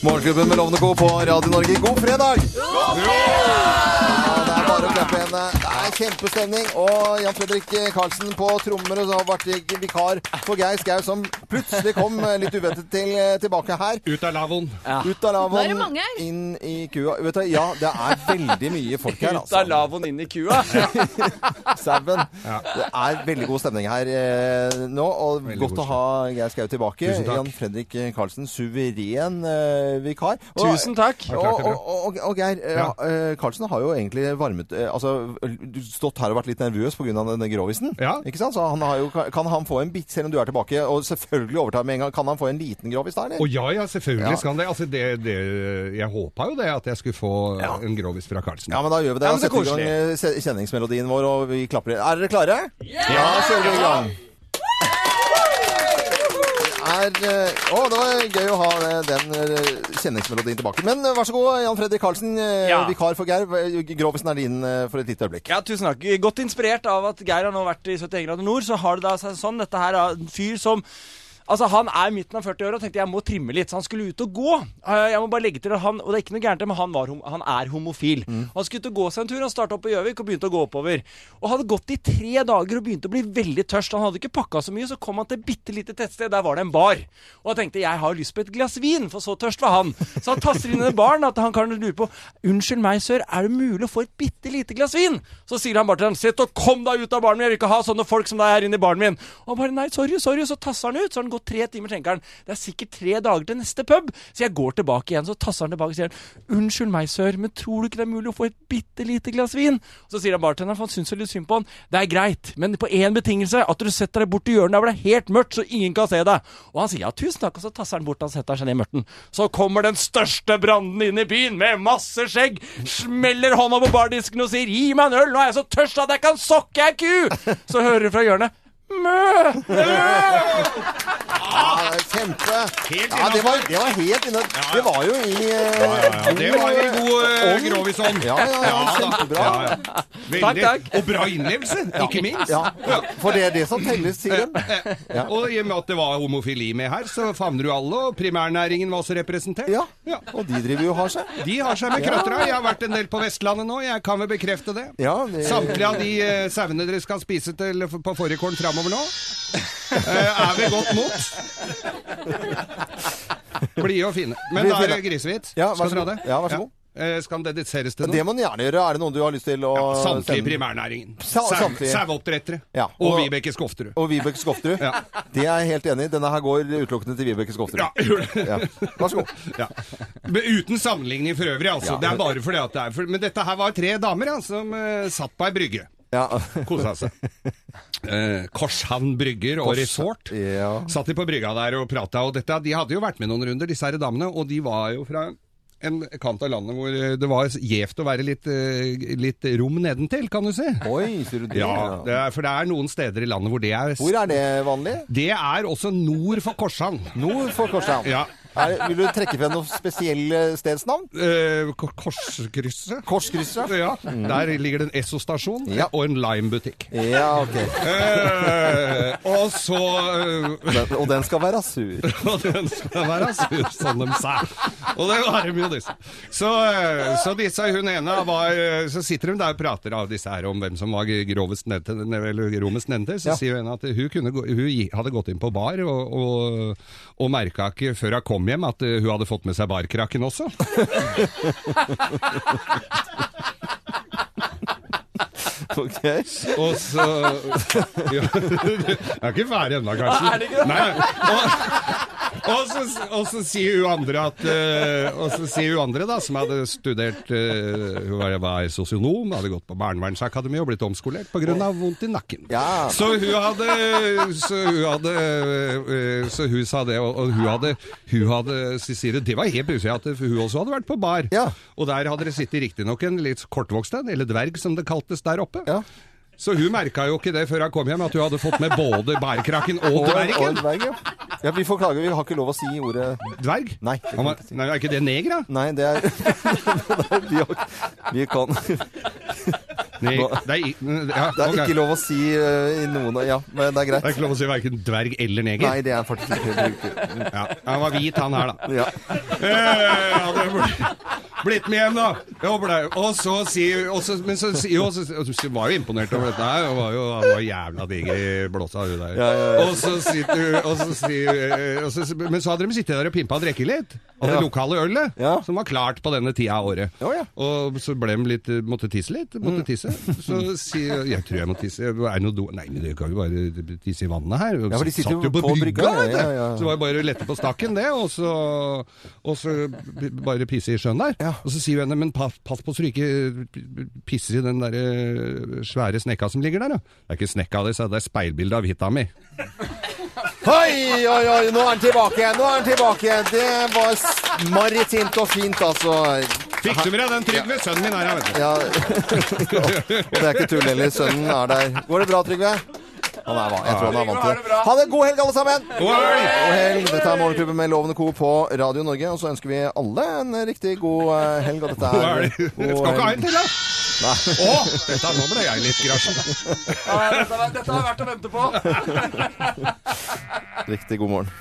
Morgenklubben med Lovende Co. på Radio Norge. God fredag! God det kjempestemning. Og Jan Fredrik Karlsen på trommer og har vært vikar for Geir Skau, som plutselig kom litt uventet til, tilbake her. Ut av lavvoen. Ut av Nå er det lavvoen, mange her. inn i kua. Vet du, ja, det er veldig mye folk her, Ut av altså. lavvoen inn i kua. Sauen. Det er veldig god stemning her eh, nå, og Veldig godt å ha Geir Skau tilbake. Tusen takk. Jan Fredrik Karlsen, suveren eh, vikar. Og, Tusen takk. Og, og, og, og Geir eh, Ja. eh, Karlsen har jo egentlig varmet eh, Altså du stått her og vært litt nervøs pga. denne grovisen. Ja. Ikke sant? Så han har jo, kan han få en bit, selv om du er tilbake, og selvfølgelig overtar med en gang, kan han få en liten grovis da, eller? Oh, ja, ja, selvfølgelig Ja. skal han det. Altså, det, det. Jeg håpa jo det, at jeg skulle få en grovis fra Karlsen. Ja, men da gjør vi det. Ja, setter i gang eh, kjenningsmelodien vår, og vi klapper. Er dere klare? Ja, kjører vi i gang. Er, eh, å, det var gøy å ha eh, den eh, kjenningsmelodien tilbake. Men vær så god, Jan Fredrik Karlsen, Ja. vikar for Geir. Grovisen er din for et lite øyeblikk. Ja, tusen takk. Godt inspirert av at Geir har nå vært i 71 grader nord, så har det da seg sånn Dette her er en fyr som Altså, Han er midten av 40 år og tenkte jeg må trimme litt, så han skulle ut og gå. Eh, Jeg må bare legge til at han, Og det er ikke noe gærent, men han, var, han er homofil. Han skulle ut og gå seg en tur. Han starta opp på Gjøvik og begynte å gå oppover. Og hadde gått i tre dager og begynte å bli veldig tørst. Han hadde ikke pakka så mye, så kom han til et bitte lite tettsted. Der var det en bar. Og han tenkte jeg har lyst på et glass vin, for så tørst var han. Så han tasser inn i den baren at han kan lure på Unnskyld meg, sør, er det mulig å få et bitte lite glass vin? Så sier han bare til ham Sett og kom deg ut av baren min, jeg vil ikke ha sånne folk som deg her inne i baren min. Og han bare nei, sorry, sorry. Så tasser han ut. Så han gått tre timer, tenker han. Det er sikkert tre dager til neste pub. Så jeg går tilbake igjen. Så tasser han tilbake og sier unnskyld meg, sør, men tror du ikke det er mulig å få et bitte lite glass vin? Så sier han bartenderen, for han syns jo litt synd på han, det er greit, men på én betingelse, at du setter deg bort i hjørnet der hvor det er helt mørkt, så ingen kan se deg. Og han sier ja, tusen takk, og så tasser han bort, han setter seg ned i mørten. Så kommer den største branden inn i byen med masse skjegg, smeller hånda på bardisken og sier gi meg en øl, nå er jeg så tørst at jeg kan sokke ei ku! Så hører du fra hjørnet Mø! Ja, kjempe! Ja, det var, det var helt inne. Det var jo i eh, Ja, det var i god uh, ånd. Ja, ja, ja, kjempebra. Ja, ja. Takk, takk. Og bra innlevelse, ikke minst. Ja, for det er det som telles, sier de. Ja. Og i og med at det var homofili med her, så favner du alle, og primærnæringen var også representert. Ja, Ja. og de driver jo og har seg. De har seg med krøttera. Jeg har vært en del på Vestlandet nå, jeg kan vel bekrefte det. Ja, det, Samtlige av de uh, sauene dere skal spise til, på fårikålen framover nå, uh, er vi godt mot. Blide og fine. Men da er det grisehvitt. Ja, Skal så dere ha det? Ja, vær så god. Eh, skal den dediseres til det må den gjerne gjøre. Er det noen du har lyst til å Ja, samtlige sende? primærnæringen. Sa- Sau- samtlige. Saueoppdrettere. Ja, Og og- Vibeke Skofterud. Og Vibeke Skofterud. Ja. Det er jeg helt enig i. Denne her går utelukkende til Vibeke Skofterud. Ja, gjør det. Ja. Vær så god. Ja. Men uten sammenligning for øvrig, altså. Ja. Det er bare fordi at det er for, Men dette her var tre damer ja, som eh, satt på ei brygge. Ja. Kosa seg. Eh, Korshavn brygger og resort. Ja. Satt de på brygga der og prata, og dette, de hadde jo vært med noen runder, disse her damene, og de var jo fra en kant av landet hvor eh, det var gjevt å være litt, eh, litt rom nedentil, kan du si. Oi, sier du det? Ja, det er, for det er noen steder i landet hvor det er Hvor er det vanlig? Det er også nord for Korshavn. Nord for Korshavn. Ja. Er, vil du trekke frem noe spesielle stedsnavn? Eh, Korskrysset. Korskrysset? Ja, der ligger det en Esso-stasjon Ja. og en Lime-butikk. Ja, ok. Eh, og så eh, Den, og den skal være sur. Og den skal være sur, som de sa. Og det var jo, disse. Så, eh, så disse, hun ene var eh, Så sitter de der og prater av disse her om hvem som var grovest nevnt, eller rommest nevnte. Så Ja. sier hun at hun, kunne, hun hadde gått inn på bar og, og, og merka ikke før hun kom hjem at eh, hun hadde fått med seg barkrakken også. Ok. Og så ja, Jeg er ikke ferdig ennå, kanskje. Er det ikke det? Nei, og, og, så, og så sier hun andre at uh, Og så sier hun andre, da, som hadde studert uh, Hun var, var sosionom, hadde gått på barnevernsakademi og blitt omskolert pga. vondt i nakken. Ja. Så hun hadde Så hun hadde uh, Så hun sa det, og, og hun hadde, hun hadde Cecilie, det var helt pussig at hun også hadde vært på bar. Ja. Og der hadde det sittet riktignok en litt kortvokst en, eller dverg som det kaltes der oppe. Ja. Så hun merka jo ikke det før hun kom hjem, at hun hadde fått med både Bærekraken og dvergen. Ja. Vi får klage. Vi har ikke lov å si ordet Dverg? Nei. det kan vi ikke si. nei, er ikke det neger, da? Nei, det er Nei, vi, har, vi kan Ni, det, er, i- ja, Det er ok. ikke lov å si eh, i noen Ja, men det er Det er ikke lov å si verken dverg eller neger. Nei, det er faktisk ikke riktig. Ja, han var hvit, han her, da. Ja. Eh, ja, det ble, blitt med hjem, da. Jeg håper det. Og så sier og så, Men så sier hun så- så var jo imponert over dette her. Hun var jo, han var jævla diger i blåsa, hun der. Ja, ja, ja. Og så sitter og så sier, Men så hadde de sittet der og pimpa og drukket litt. Av det lokale ølet, som var klart på denne tida av året. Og så ble de litt Måtte tisse litt. Måtte tisse. Så sier jeg tror jeg må tisse. Er det noe do? Nei, men du kan jo bare tisse i vannet her. Ja, for de sitter jo på brygga, ja, ja. Så det var jo bare å lette på stakken, det, og så, og så bare pisse i sjøen der. Ja. Og så sier hun henne, men pass, pass på så du ikke pisser i den der eh, svære snekka som ligger der, da. Det er ikke snekka di, det er speilbildet av hytta mi. Oi, oi, oi, nå er han tilbake igjen! Nå er han tilbake igjen! Det var maritimt og fint, altså. Fikk du med deg den, Trygve? Sønnen min er her, vet du. Ja, og det er ikke tull heller. Sønnen er der. Går det bra, Trygve? Han er, jeg tror han er vant til det. Ha det! God helg, alle sammen! God helg! Dette er Morgenklubben med Lovende Co. på Radio Norge. Og så ønsker vi alle en riktig god eh, helg. Og dette God er helg. Skal ikke ha en til, da? Nei. Å, dette, nå ble jeg litt grasjen. Ja, dette, dette har vært å vente på. Riktig god morgen.